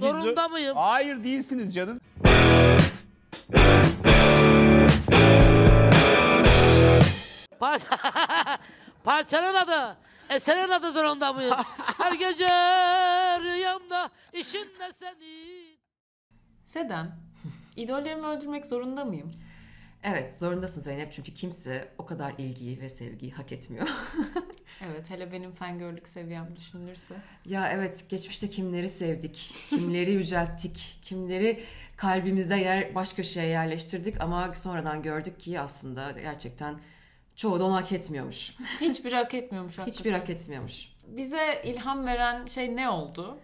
Zorunda mıyım? Hayır değilsiniz canım. Parça... Parçanın adı. Eserin adı zorunda mıyım? Her gece rüyamda işinde senin. Seden, idollerimi öldürmek zorunda mıyım? Evet zorundasın Zeynep çünkü kimse o kadar ilgiyi ve sevgiyi hak etmiyor. Evet, hele benim fangirlük seviyem düşünülürse. ya evet geçmişte kimleri sevdik, kimleri yücelttik, kimleri kalbimizde yer baş köşeye yerleştirdik ama sonradan gördük ki aslında gerçekten çoğu da onu hak etmiyormuş. Hiçbir hak etmiyormuş hakikaten. Hiçbir hak etmiyormuş. Bize ilham veren şey ne oldu?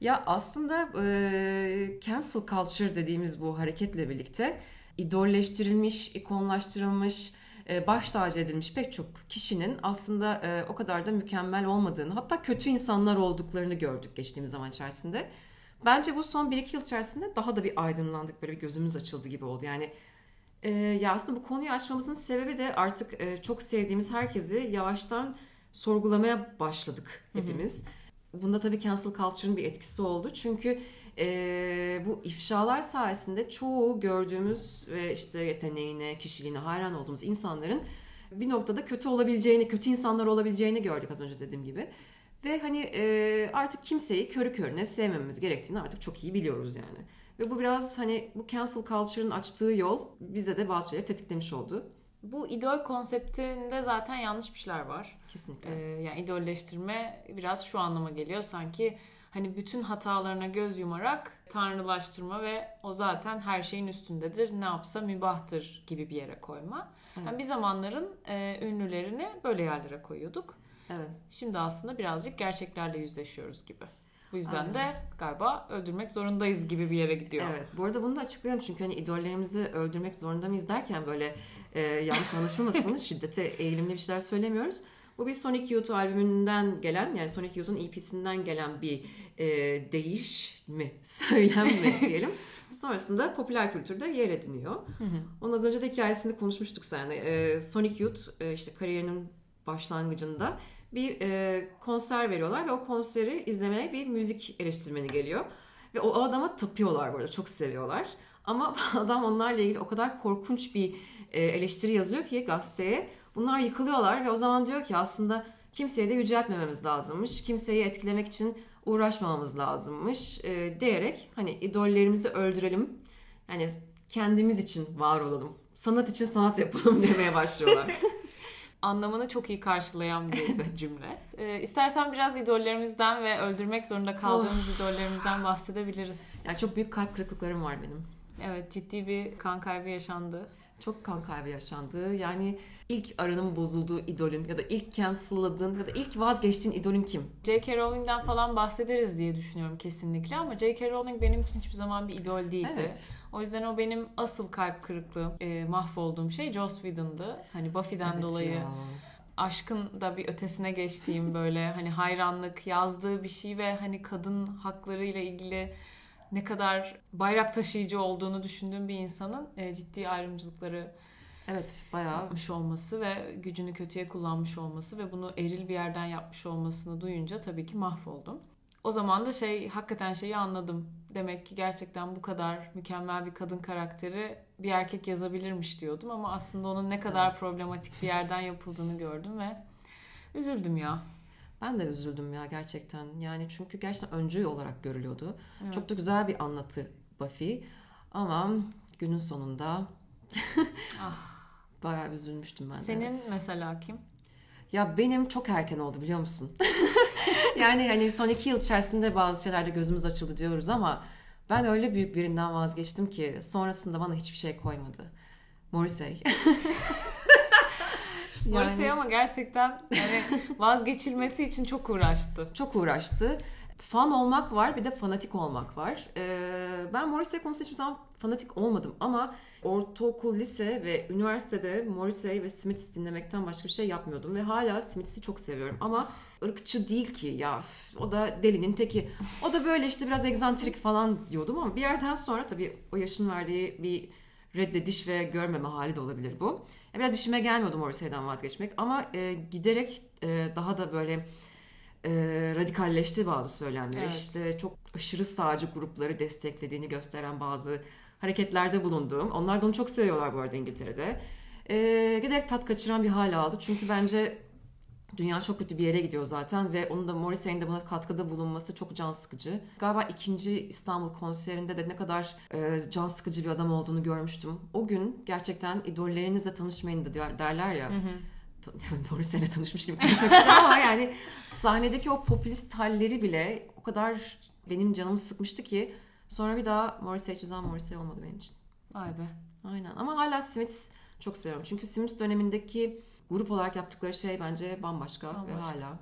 Ya aslında e, cancel culture dediğimiz bu hareketle birlikte idolleştirilmiş, ikonlaştırılmış, e, baş tacı edilmiş pek çok kişinin aslında e, o kadar da mükemmel olmadığını, hatta kötü insanlar olduklarını gördük geçtiğimiz zaman içerisinde. Bence bu son 1-2 yıl içerisinde daha da bir aydınlandık, böyle bir gözümüz açıldı gibi oldu. Yani e, ya aslında bu konuyu açmamızın sebebi de artık e, çok sevdiğimiz herkesi yavaştan sorgulamaya başladık hepimiz. Bunda tabii cancel culture'ın bir etkisi oldu. Çünkü e, bu ifşalar sayesinde çoğu gördüğümüz ve işte yeteneğine, kişiliğine hayran olduğumuz insanların bir noktada kötü olabileceğini, kötü insanlar olabileceğini gördük az önce dediğim gibi. Ve hani e, artık kimseyi körü körüne sevmememiz gerektiğini artık çok iyi biliyoruz yani. Ve bu biraz hani bu cancel culture'ın açtığı yol bize de bazı şeyleri tetiklemiş oldu. Bu idol konseptinde zaten yanlış bir şeyler var. Kesinlikle. Ee, yani idolleştirme biraz şu anlama geliyor sanki hani bütün hatalarına göz yumarak tanrılaştırma ve o zaten her şeyin üstündedir ne yapsa mübahtır gibi bir yere koyma. Yani Evet. bir zamanların e, ünlülerini böyle yerlere koyuyorduk. Evet. Şimdi aslında birazcık gerçeklerle yüzleşiyoruz gibi. Bu yüzden Aynen. de galiba öldürmek zorundayız gibi bir yere gidiyor. Evet. Bu arada bunu da açıklayalım çünkü hani idollerimizi öldürmek zorunda mıyız derken böyle e, yanlış anlaşılmasın. şiddete eğilimli bir şeyler söylemiyoruz. Bu bir Sonic Youth albümünden gelen yani Sonic Youth'un EP'sinden gelen bir e, değiş mi, söylem mi diyelim. Sonrasında popüler kültürde yer ediniyor. Onun az önce de hikayesini konuşmuştuk seninle. E, Sonic Youth e, işte kariyerinin başlangıcında bir e, konser veriyorlar ve o konseri izlemeye bir müzik eleştirmeni geliyor. Ve o adama tapıyorlar böyle çok seviyorlar. Ama adam onlarla ilgili o kadar korkunç bir e, eleştiri yazıyor ki gazeteye. Bunlar yıkılıyorlar ve o zaman diyor ki aslında kimseyi de yüceltmememiz lazımmış. Kimseyi etkilemek için uğraşmamamız lazımmış e, diyerek hani idollerimizi öldürelim. Yani kendimiz için var olalım. Sanat için sanat yapalım demeye başlıyorlar. Anlamını çok iyi karşılayan bir cümle. Ee, istersen biraz idollerimizden ve öldürmek zorunda kaldığımız idollerimizden bahsedebiliriz. yani çok büyük kalp kırıklıklarım var benim. Evet ciddi bir kan kaybı yaşandı. Çok kan kaybı yaşandı. Yani ilk aranın bozulduğu idolün ya da ilk cancel'ladığın ya da ilk vazgeçtiğin idolün kim? J.K. Rowling'den falan bahsederiz diye düşünüyorum kesinlikle ama J.K. Rowling benim için hiçbir zaman bir idol değildi. Evet. O yüzden o benim asıl kalp kırıklığı, e, mahvolduğum şey Joss Whedon'dı. Hani Buffy'den Evet dolayı ya. aşkın da bir ötesine geçtiğim böyle hani hayranlık yazdığı bir şey ve hani kadın haklarıyla ilgili ne kadar bayrak taşıyıcı olduğunu düşündüğüm bir insanın e, ciddi ayrımcılıkları Evet bayağı yapmış olması ve gücünü kötüye kullanmış olması ve bunu eril bir yerden yapmış olmasını duyunca tabii ki mahvoldum. O zaman da şey hakikaten şeyi anladım. Demek ki gerçekten bu kadar mükemmel bir kadın karakteri bir erkek yazabilirmiş diyordum ama aslında onun ne kadar problematik bir yerden yapıldığını gördüm ve üzüldüm ya. Ben de üzüldüm ya gerçekten. Yani çünkü gerçekten öncü olarak görülüyordu. Evet. Çok da güzel bir anlatı Buffy. Ama günün sonunda bayağı üzülmüştüm ben de. Senin evet. mesela kim? Ya benim çok erken oldu biliyor musun? yani hani son iki yıl içerisinde bazı şeylerde gözümüz açıldı diyoruz ama ben öyle büyük birinden vazgeçtim ki sonrasında bana hiçbir şey koymadı. Morrissey. Morrissey ama gerçekten yani vazgeçilmesi için çok uğraştı. çok uğraştı. Fan olmak var bir de fanatik olmak var. Ee, ben Morrissey konusunda hiçbir zaman fanatik olmadım ama ortaokul, lise ve üniversitede Morrissey ve Smiths dinlemekten başka bir şey yapmıyordum ve hala Smiths'i çok seviyorum ama ırkçı değil ki ya o da delinin teki. O da böyle işte biraz egzantrik falan diyordum ama bir yerden sonra tabii o yaşın verdiği bir reddediş ve görmeme hali de olabilir bu. Biraz işime gelmiyordu Morrissey'den vazgeçmek ama e, giderek e, daha da böyle e, radikalleşti bazı söylemleri. Evet. İşte çok aşırı sağcı grupları desteklediğini gösteren bazı hareketlerde bulunduğum. Onlar da onu çok seviyorlar bu arada İngiltere'de. E, giderek tat kaçıran bir hal aldı. Çünkü bence dünya çok kötü bir yere gidiyor zaten ve onun da Morrissey'in de buna katkıda bulunması çok can sıkıcı. Galiba ikinci İstanbul konserinde de ne kadar e, can sıkıcı bir adam olduğunu görmüştüm. O gün gerçekten idollerinizle tanışmayın da der- derler ya. Ta- Morrissey'le tanışmış gibi konuşmak istiyorum ama yani sahnedeki o popülist halleri bile o kadar benim canımı sıkmıştı ki sonra bir daha Morrissey hiçbir zaman Morrissey olmadı benim için. Vay be. Aynen ama hala Smiths çok seviyorum. Çünkü Smiths dönemindeki grup olarak yaptıkları şey bence bambaşka, ve Bambaşka. hala.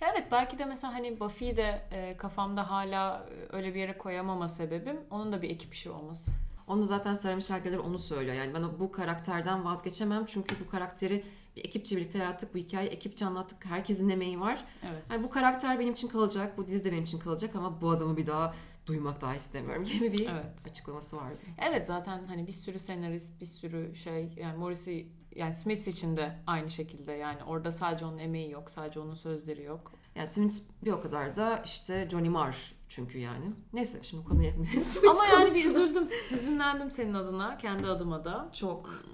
Ya evet belki de mesela hani Buffy'yi de e, kafamda hala e, öyle bir yere koyamama sebebim onun da bir ekip işi olması. Onu zaten Sarah Michelle Gellar onu söylüyor. Yani ben bu karakterden vazgeçemem çünkü bu karakteri bir ekipçe birlikte yarattık. Bu hikayeyi ekipçe anlattık. Herkesin emeği var. Evet. Yani bu karakter benim için kalacak. Bu dizi de benim için kalacak ama bu adamı bir daha duymak daha istemiyorum gibi bir Evet. açıklaması vardı. Evet zaten hani bir sürü senarist, bir sürü şey yani Morrissey yani Smith için de aynı şekilde yani orada sadece onun emeği yok, sadece onun sözleri yok. Yani Smith bir o kadar da işte Johnny Marr çünkü yani. Neyse şimdi konuya Ama yani bir üzüldüm, hüzünlendim senin adına, kendi adıma da. Çok.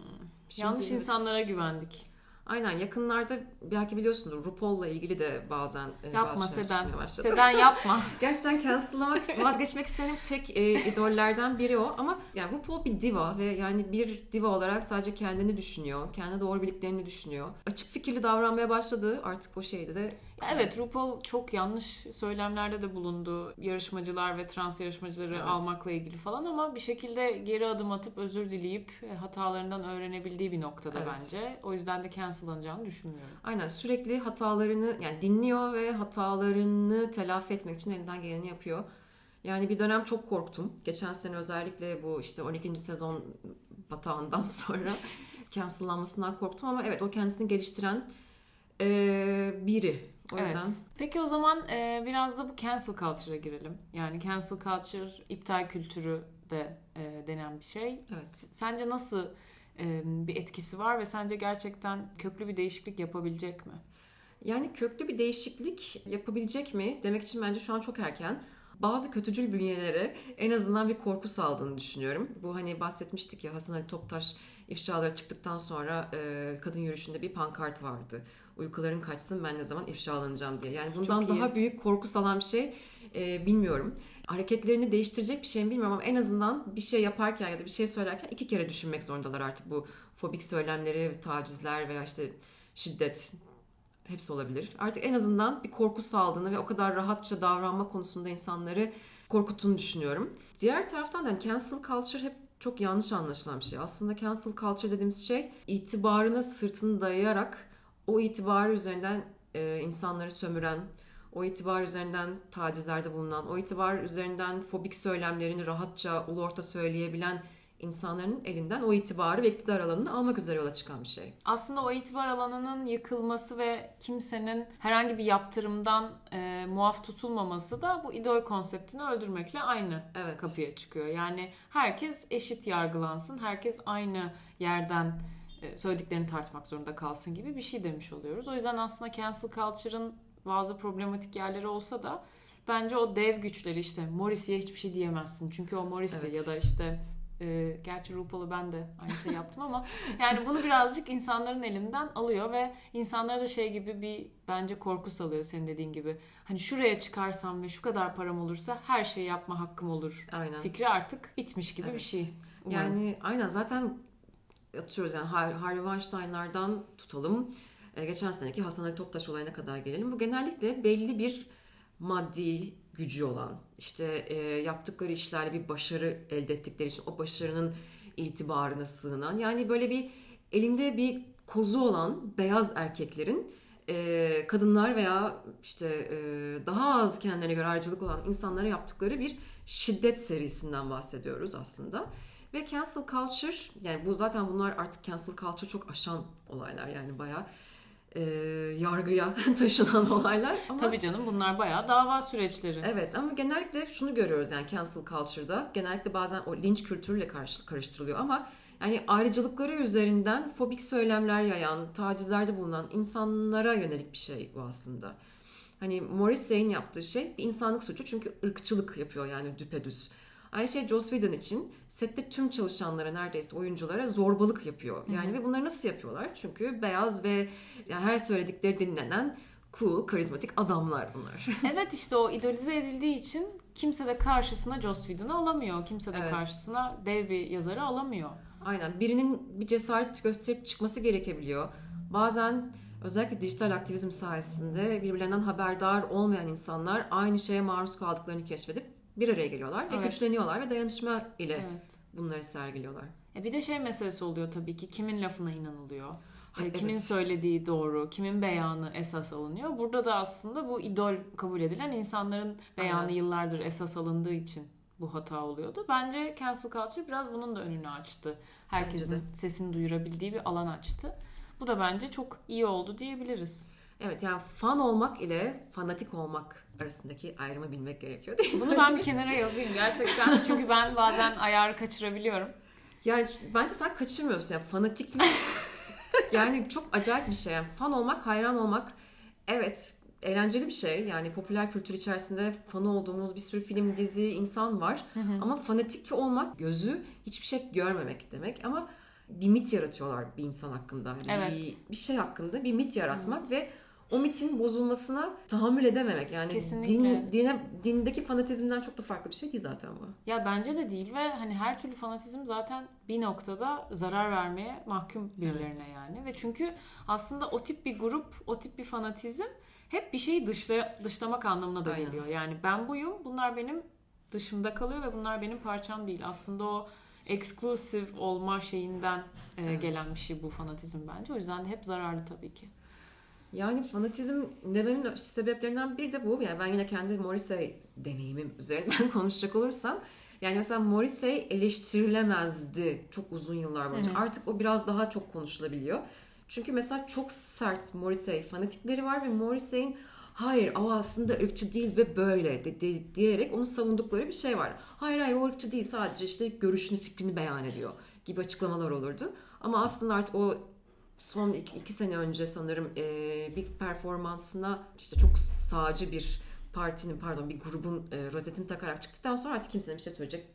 Şimdi Yanlış evet. insanlara güvendik. Aynen yakınlarda belki biliyorsundur RuPaul'la ilgili de bazen e, Yapma bazı Seden. Seden yapma. Gerçekten cancel'lamak, vazgeçmek istediğim tek e, idollerden biri o. Ama yani RuPaul bir diva ve yani bir diva olarak sadece kendini düşünüyor. Kendi doğru bildiklerini düşünüyor. Açık fikirli davranmaya başladı. Artık o şeyde de Evet RuPaul çok yanlış söylemlerde de bulundu. Yarışmacılar ve trans yarışmacıları Evet. almakla ilgili falan ama bir şekilde geri adım atıp özür dileyip e, hatalarından öğrenebildiği bir noktada Evet. bence. O yüzden de cancellanacağını düşünmüyorum. aynen sürekli hatalarını yani dinliyor ve hatalarını telafi etmek için elinden geleni yapıyor. Yani bir dönem çok korktum. Geçen sene özellikle bu işte 12. sezon batağından sonra cancellanmasından korktum ama evet o kendisini geliştiren e, biri. O yüzden Evet. Peki o zaman e, biraz da bu cancel culture'a girelim. Yani cancel culture iptal kültürü de e, denen bir şey. Evet. Sence nasıl e, bir etkisi var ve sence gerçekten köklü bir değişiklik yapabilecek mi? Yani köklü bir değişiklik yapabilecek mi demek için bence şu an çok erken. Bazı kötücül bünyelere en azından bir korku saldığını düşünüyorum. Bu hani bahsetmiştik ya Hasan Ali Toptaş ifşaları çıktıktan sonra e, kadın yürüyüşünde bir pankart vardı. Uykuların kaçsın ben ne zaman ifşalanacağım diye. Yani bundan daha büyük korku salan bir şey e, bilmiyorum. Hareketlerini değiştirecek bir şey mi bilmiyorum ama en azından bir şey yaparken ya da bir şey söylerken iki kere düşünmek zorundalar artık bu fobik söylemleri, tacizler veya işte şiddet hepsi olabilir. Artık en azından bir korku saldığını ve o kadar rahatça davranma konusunda insanları korkuttuğunu düşünüyorum. Diğer taraftan da hani cancel culture hep çok yanlış anlaşılan bir şey. Aslında cancel culture dediğimiz şey itibarına sırtını dayayarak o itibarı üzerinden e, insanları sömüren, o itibar üzerinden tacizlerde bulunan, o itibar üzerinden fobik söylemlerini rahatça ulu orta söyleyebilen insanların elinden o itibarı ve iktidar alanını almak üzere yola çıkan bir şey. Aslında o itibar alanının yıkılması ve kimsenin herhangi bir yaptırımdan e, muaf tutulmaması da bu idol konseptini öldürmekle aynı Evet. kapıya çıkıyor. Yani herkes eşit yargılansın, herkes aynı yerden söylediklerini tartmak zorunda kalsın gibi bir şey demiş oluyoruz. O yüzden aslında cancel culture'ın bazı problematik yerleri olsa da bence o dev güçleri işte Morrissey'e hiçbir şey diyemezsin. Çünkü o Morrissey Evet. ya da işte e, gerçi RuPaul'u ben de aynı şey yaptım ama yani bunu birazcık insanların elinden alıyor ve insanlara da şey gibi bir bence korku salıyor senin dediğin gibi. Hani şuraya çıkarsam ve şu kadar param olursa her şeyi yapma hakkım olur. Aynen. Fikri artık bitmiş gibi bir Evet. şey. Umarım. Yani aynen zaten atıyoruz yani Har- Harvey Weinstein'lardan tutalım. E, geçen seneki Hasan Ali Toptaş olayına kadar gelelim. Bu genellikle belli bir maddi gücü olan, işte e, yaptıkları işlerle bir başarı elde ettikleri için o başarının itibarına sığınan, yani böyle bir elinde bir kozu olan beyaz erkeklerin e, kadınlar veya işte e, daha az kendilerine göre harcılık olan insanlara yaptıkları bir şiddet serisinden bahsediyoruz aslında. Ve cancel culture yani bu zaten bunlar artık cancel culture çok aşan olaylar yani bayağı e, yargıya taşınan olaylar. Ama Tabii canım bunlar bayağı dava süreçleri. Evet ama genellikle şunu görüyoruz yani cancel culture'da. Genellikle bazen o linç kültürüyle karşı, karıştırılıyor ama yani ayrıcalıkları üzerinden fobik söylemler yayan, tacizlerde bulunan insanlara yönelik bir şey bu aslında. Hani Morrissey'in yaptığı şey bir insanlık suçu çünkü ırkçılık yapıyor yani düpedüz. Aynı şey Joss Whedon için sette tüm çalışanlara neredeyse oyunculara zorbalık yapıyor. Yani ve bunları nasıl yapıyorlar? Çünkü beyaz ve yani her söyledikleri dinlenen cool, karizmatik adamlar bunlar. evet işte o idolize edildiği için kimse de karşısına Joss Whedon'ı alamıyor. Kimse de Evet. karşısına dev bir yazarı alamıyor. Aynen. Birinin bir cesaret gösterip çıkması gerekebiliyor. Bazen özellikle dijital aktivizm sayesinde birbirlerinden haberdar olmayan insanlar aynı şeye maruz kaldıklarını keşfedip bir araya geliyorlar ve Evet. güçleniyorlar ve dayanışma ile Evet. bunları sergiliyorlar. E bir de şey meselesi oluyor tabii ki kimin lafına inanılıyor. Ha, E, Kimin evet. söylediği doğru, kimin beyanı esas alınıyor. Burada da aslında bu idol kabul edilen insanların beyanı Aynen. yıllardır esas alındığı için bu hata oluyordu. Bence cancel culture biraz bunun da önünü açtı. Herkesin sesini duyurabildiği bir alan açtı. Bu da bence çok iyi oldu diyebiliriz. Evet yani fan olmak ile fanatik olmak arasındaki ayrımı bilmek gerekiyor değil mi? Bunu ben bir kenara yazayım gerçekten. Çünkü ben bazen ayarı kaçırabiliyorum. Yani bence sen kaçırmıyorsun. Yani fanatiklik yani çok acayip bir şey. Yani fan olmak, hayran olmak evet eğlenceli bir şey. Yani popüler kültür içerisinde fanı olduğumuz bir sürü film, dizi, insan var. Ama fanatik olmak gözü hiçbir şey görmemek demek. Ama bir mit yaratıyorlar bir insan hakkında. Evet. Bir, bir şey hakkında bir mit yaratmak ve o mitin bozulmasına tahammül edememek. Yani Kesinlikle. din, dine, dindeki fanatizmden çok da farklı bir şey değil zaten bu. Ya bence de değil ve hani her türlü fanatizm zaten bir noktada zarar vermeye mahkum birilerine Evet. yani. Ve çünkü aslında o tip bir grup, o tip bir fanatizm hep bir şeyi dışla, dışlamak anlamına da Aynen. geliyor. Yani ben buyum, bunlar benim dışımda kalıyor ve bunlar benim parçam değil. Aslında o exclusive olma şeyinden e, Evet. gelen bir şey bu fanatizm bence. O yüzden de hep zararlı tabii ki. Yani fanatizm dememin sebeplerinden biri de bu. Yani ben yine kendi Morrissey deneyimim üzerinden konuşacak olursam. Yani mesela Morrissey eleştirilemezdi çok uzun yıllar boyunca. Hı hı. Artık o biraz daha çok konuşulabiliyor. Çünkü mesela çok sert Morrissey fanatikleri var ve Morrissey'in hayır o aslında ırkçı değil ve böyle de, de- diyerek onu savundukları bir şey var. Hayır hayır o ırkçı değil sadece işte görüşünü fikrini beyan ediyor gibi açıklamalar olurdu. Ama aslında artık o son iki, iki sene önce sanırım e, bir performansına işte çok sağcı bir partinin pardon bir grubun e, rozetini takarak çıktıktan sonra artık kimsenin bir şey söyleyecek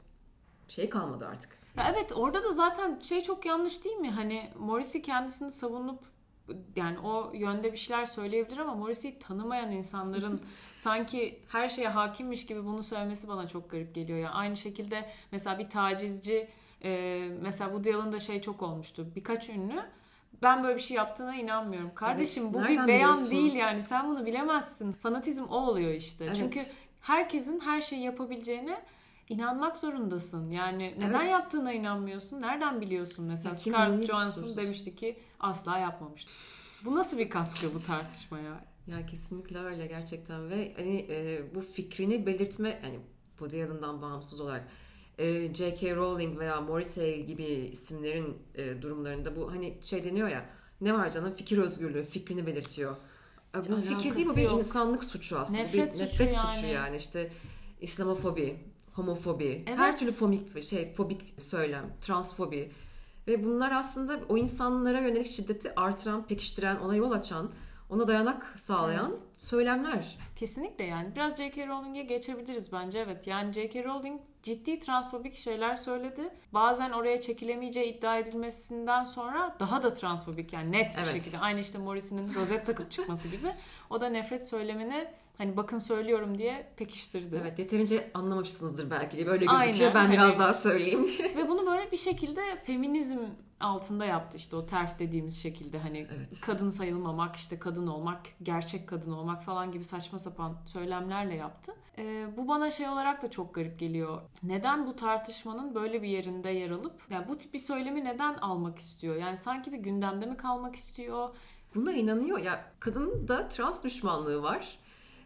şey kalmadı artık. Ya evet orada da zaten şey çok yanlış değil mi? Hani Morrissey kendisini savunup yani o yönde bir şeyler söyleyebilir ama Morrissey'i tanımayan insanların sanki her şeye hakimmiş gibi bunu söylemesi bana çok garip geliyor. Yani aynı şekilde mesela bir tacizci e, mesela Woody Allen'da şey çok olmuştu. Birkaç ünlü ben böyle bir şey yaptığına inanmıyorum. Kardeşim Evet, bu bir beyan biliyorsun? değil yani sen bunu bilemezsin. Fanatizm o oluyor işte. Evet. Çünkü herkesin her şeyi yapabileceğine inanmak zorundasın. Yani neden Evet. yaptığına inanmıyorsun? Nereden biliyorsun? Mesela Ya Scarlett Johansson demişti ki asla yapmamıştı. Bu nasıl bir katkı bu tartışmaya? Ya kesinlikle öyle gerçekten ve hani e, bu fikrini belirtme hani Woody Allen'dan bağımsız olarak e, J.K. Rowling veya Morrissey gibi isimlerin e, durumlarında bu hani şey deniyor ya ne var canım fikir özgürlüğü fikrini belirtiyor. E, Bu Alakası fikir değil bu bir yok. insanlık suçu aslında. Nefret bir suçu nefret yani. suçu yani işte İslamofobi, homofobi, Evet. her türlü fobik şey fobik söylem, transfobi ve bunlar aslında o insanlara yönelik şiddeti artıran, pekiştiren, ona yol açan, ona dayanak sağlayan Evet. Söylemler. Kesinlikle yani. Biraz J.K. Rowling'e geçebiliriz bence evet. Yani J.K. Rowling ciddi transfobik şeyler söyledi. Bazen oraya çekilemeyeceği iddia edilmesinden sonra daha da transfobik yani net bir Evet. şekilde. Aynı işte Morrissey'nin rozet takıp çıkması gibi. O da nefret söylemini hani bakın söylüyorum diye pekiştirdi. Evet yeterince anlamamışsınızdır belki diye böyle Aynen, gözüküyor. ben biraz hani- daha söyleyeyim. Ve bunu böyle bir şekilde feminizm altında yaptı işte o terf dediğimiz şekilde hani Evet. kadın sayılmamak işte kadın olmak gerçek kadın olmak falan gibi saçma sapan söylemlerle yaptı. Ee, bu bana şey olarak da çok garip geliyor. Neden bu tartışmanın böyle bir yerinde yer alıp yani bu tip bir söylemi neden almak istiyor? Yani sanki bir gündemde mi kalmak istiyor? Buna inanıyor ya kadın da trans düşmanlığı var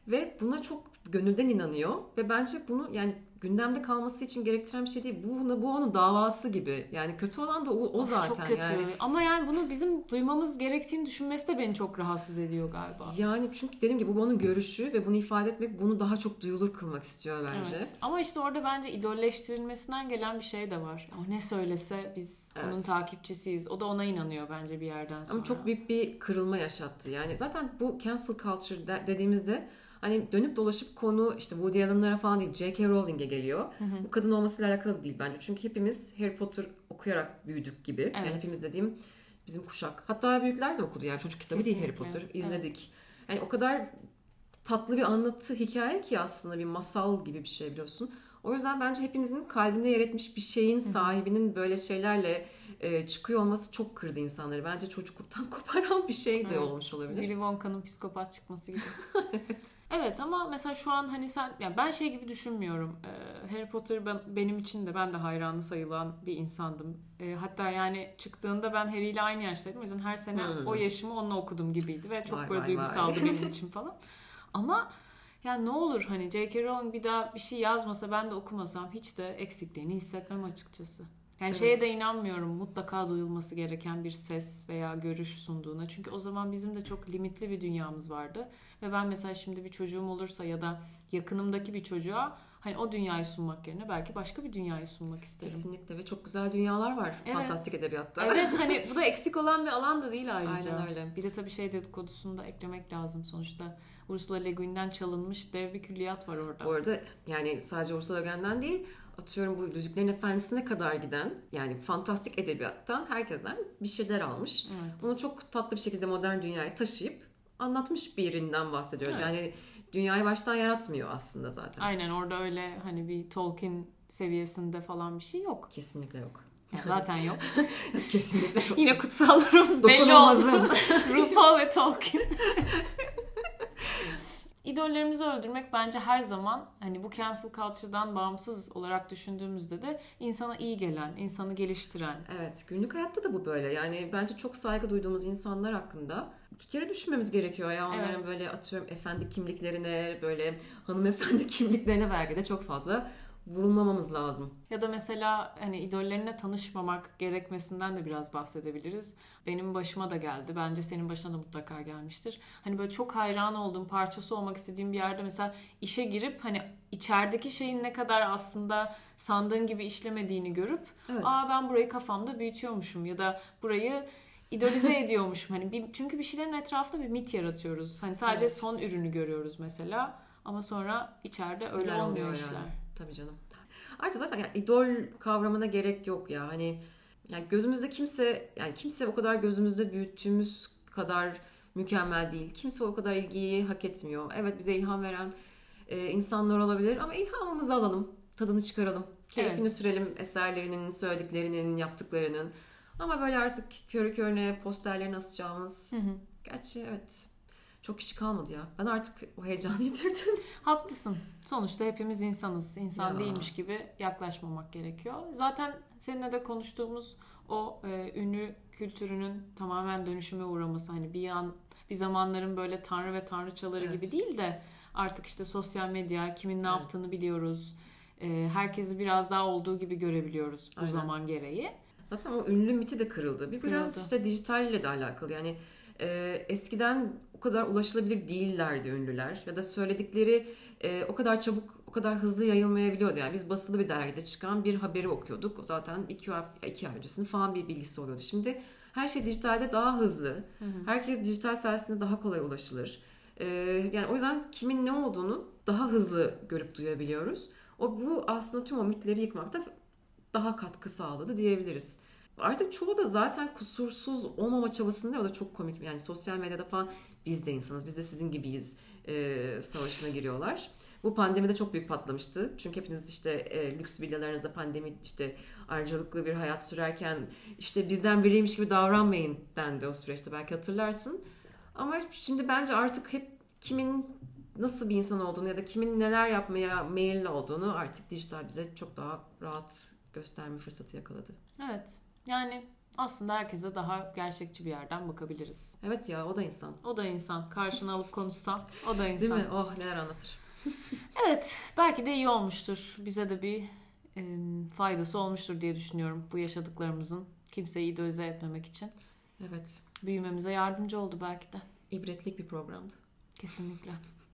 ve buna çok gönülden inanıyor ve bence bunu yani gündemde kalması için gerektiren bir şey değil. Bu, bu onun davası gibi. Yani kötü olan da o, o Of, zaten çok kötü. yani. Ama yani bunu bizim duymamız gerektiğini düşünmesi de beni çok rahatsız ediyor galiba. Yani çünkü dediğim gibi bu onun görüşü ve bunu ifade etmek bunu daha çok duyulur kılmak istiyor bence. Evet. Ama işte orada bence idolleştirilmesinden gelen bir şey de var. O ne söylese biz onun Evet. takipçisiyiz. O da ona inanıyor bence bir yerden sonra. Ama çok büyük bir kırılma yaşattı. Yani zaten bu cancel culture de- dediğimizde Hani dönüp dolaşıp konu işte Woody Allen'lara falan değil J.K. Rowling'e geliyor. Bu kadın olmasıyla alakalı değil bence. Çünkü hepimiz Harry Potter okuyarak büyüdük gibi. Yani Evet. hepimiz dediğim bizim kuşak. Hatta büyükler de okudu yani çocuk kitabı değil Harry Kesinlikle. Potter. İzledik. Yani o kadar tatlı bir anlatı hikaye ki aslında bir masal gibi bir şey biliyorsun. O yüzden bence hepimizin kalbinde yer etmiş bir şeyin sahibinin böyle şeylerle e, çıkıyor olması çok kırdı insanları. Bence çocukluktan koparan bir şey de Evet. olmuş olabilir. Willy Wonka'nın psikopat çıkması gibi. evet. Evet ama mesela şu an hani sen yani ben şey gibi düşünmüyorum. Ee, Harry Potter ben, benim için de ben de hayranı sayılan bir insandım. Ee, hatta yani çıktığında ben Harry ile aynı yaştaydım. O yüzden her sene Hmm. o yaşımı onunla okudum gibiydi ve çok Vay, böyle vay, duygusaldı vay. benim için falan. Ama yani ne olur hani J.K. Rowling bir daha bir şey yazmasa ben de okumasam hiç de eksikliğini hissetmem açıkçası. Yani Evet. şeye de inanmıyorum mutlaka duyulması gereken bir ses veya görüş sunduğuna. Çünkü o zaman bizim de çok limitli bir dünyamız vardı. Ve ben mesela şimdi bir çocuğum olursa ya da yakınımdaki bir çocuğa hani o dünyayı sunmak yerine belki başka bir dünyayı sunmak isterim. Kesinlikle ve çok güzel dünyalar var Evet. fantastik edebiyatta. Evet hani bu da eksik olan bir alan da değil ayrıca. Aynen öyle. Bir de tabii şey dedikodusunu da eklemek lazım. Sonuçta Ursula Le Guin'den çalınmış dev bir külliyat var orada. Bu arada yani sadece Ursula Le Guin'den değil atıyorum bu Yüzüklerin Efendisi'ne kadar giden yani fantastik edebiyattan herkesten bir şeyler almış. Evet. Bunu çok tatlı bir şekilde modern dünyaya taşıyıp anlatmış bir yerinden bahsediyoruz. Evet. Yani dünyayı baştan yaratmıyor aslında zaten. Aynen orada öyle hani bir Tolkien seviyesinde falan bir şey yok. Kesinlikle yok. Yani zaten yok. Kesinlikle yok. Yine kutsallarımız belli. Dokunulmazım. RuPaul ve Tolkien. İdollerimizi öldürmek bence her zaman hani bu cancel culture'dan bağımsız olarak düşündüğümüzde de insana iyi gelen, insanı geliştiren. Evet, günlük hayatta da bu böyle. Yani bence çok saygı duyduğumuz insanlar hakkında iki kere düşünmemiz gerekiyor ya. Onların Evet. böyle atıyorum efendi kimliklerine, böyle hanımefendi kimliklerine belki de çok fazla vurulmamamız lazım. Ya da mesela hani idollerine tanışmamak gerekmesinden de biraz bahsedebiliriz. Benim başıma da geldi. Bence senin başına da mutlaka gelmiştir. Hani böyle çok hayran olduğum, parçası olmak istediğim bir yerde mesela işe girip hani içerideki şeyin ne kadar aslında sandığın gibi işlemediğini görüp Evet. aa ben burayı kafamda büyütüyormuşum ya da burayı idolize ediyormuşum. Hani bir, çünkü bir şeylerin etrafında bir mit yaratıyoruz. Hani sadece Evet. son ürünü görüyoruz mesela ama sonra içeride öyle Neler olmuyor işler. yani. Tabii canım. Artık zaten yani idol kavramına gerek yok ya. Hani yani gözümüzde kimse yani kimse o kadar gözümüzde büyüttüğümüz kadar mükemmel değil. Kimse o kadar ilgiyi hak etmiyor. Evet bize ilham veren e, insanlar olabilir ama ilhamımızı alalım. Tadını çıkaralım. Keyfini Evet. sürelim eserlerinin, söylediklerinin, yaptıklarının. Ama böyle artık körü körüne posterlerini asacağımız. Hı hı. Gerçi evet. Çok kişi kalmadı ya. Ben artık o heyecanı yitirdim. Haklısın. Sonuçta hepimiz insanız. İnsan Ya. değilmiş gibi yaklaşmamak gerekiyor. Zaten seninle de konuştuğumuz o e, ünlü kültürünün tamamen dönüşüme uğraması hani bir an bir zamanların böyle tanrı ve tanrıçaları Evet. gibi değil de artık işte sosyal medya kimin ne Evet. yaptığını biliyoruz. E, herkesi biraz daha olduğu gibi görebiliyoruz bu Aynen. zaman gereği. Zaten o ünlü miti de kırıldı. Bir biraz Kırıldı. işte dijitalle de alakalı. Yani e, eskiden o kadar ulaşılabilir değillerdi ünlüler. Ya da söyledikleri e, o kadar çabuk, o kadar hızlı yayılmayabiliyordu. Yani biz basılı bir dergide çıkan bir haberi okuyorduk. O zaten iki ay, iki ay öncesinin falan bir bilgisi oluyordu. Şimdi her şey dijitalde daha hızlı. Herkes dijital sayesinde daha kolay ulaşılır. E, yani o yüzden kimin ne olduğunu daha hızlı görüp duyabiliyoruz. O bu aslında tüm o mitleri yıkmakta daha katkı sağladı diyebiliriz. Artık çoğu da zaten kusursuz olmama çabasında o da çok komik. Yani sosyal medyada falan biz de insanız, biz de sizin gibiyiz e, savaşına giriyorlar. Bu pandemide çok büyük patlamıştı. Çünkü hepiniz işte e, lüks villalarınızda pandemi işte ayrıcalıklı bir hayat sürerken işte bizden biriymiş gibi davranmayın dendi o süreçte belki hatırlarsın. Ama şimdi bence artık hep kimin nasıl bir insan olduğunu ya da kimin neler yapmaya meyilli olduğunu artık dijital bize çok daha rahat gösterme fırsatı yakaladı. Evet. Yani aslında herkese daha gerçekçi bir yerden bakabiliriz. Evet ya o da insan. O da insan. Karşına alıp konuşsan o da insan. Değil mi? Oh neler anlatır. Evet, belki de iyi olmuştur. Bize de bir e, faydası olmuştur diye düşünüyorum bu yaşadıklarımızın. Kimseyi idolize etmemek için. Evet. Büyümemize yardımcı oldu belki de. ibretlik bir programdı. Kesinlikle.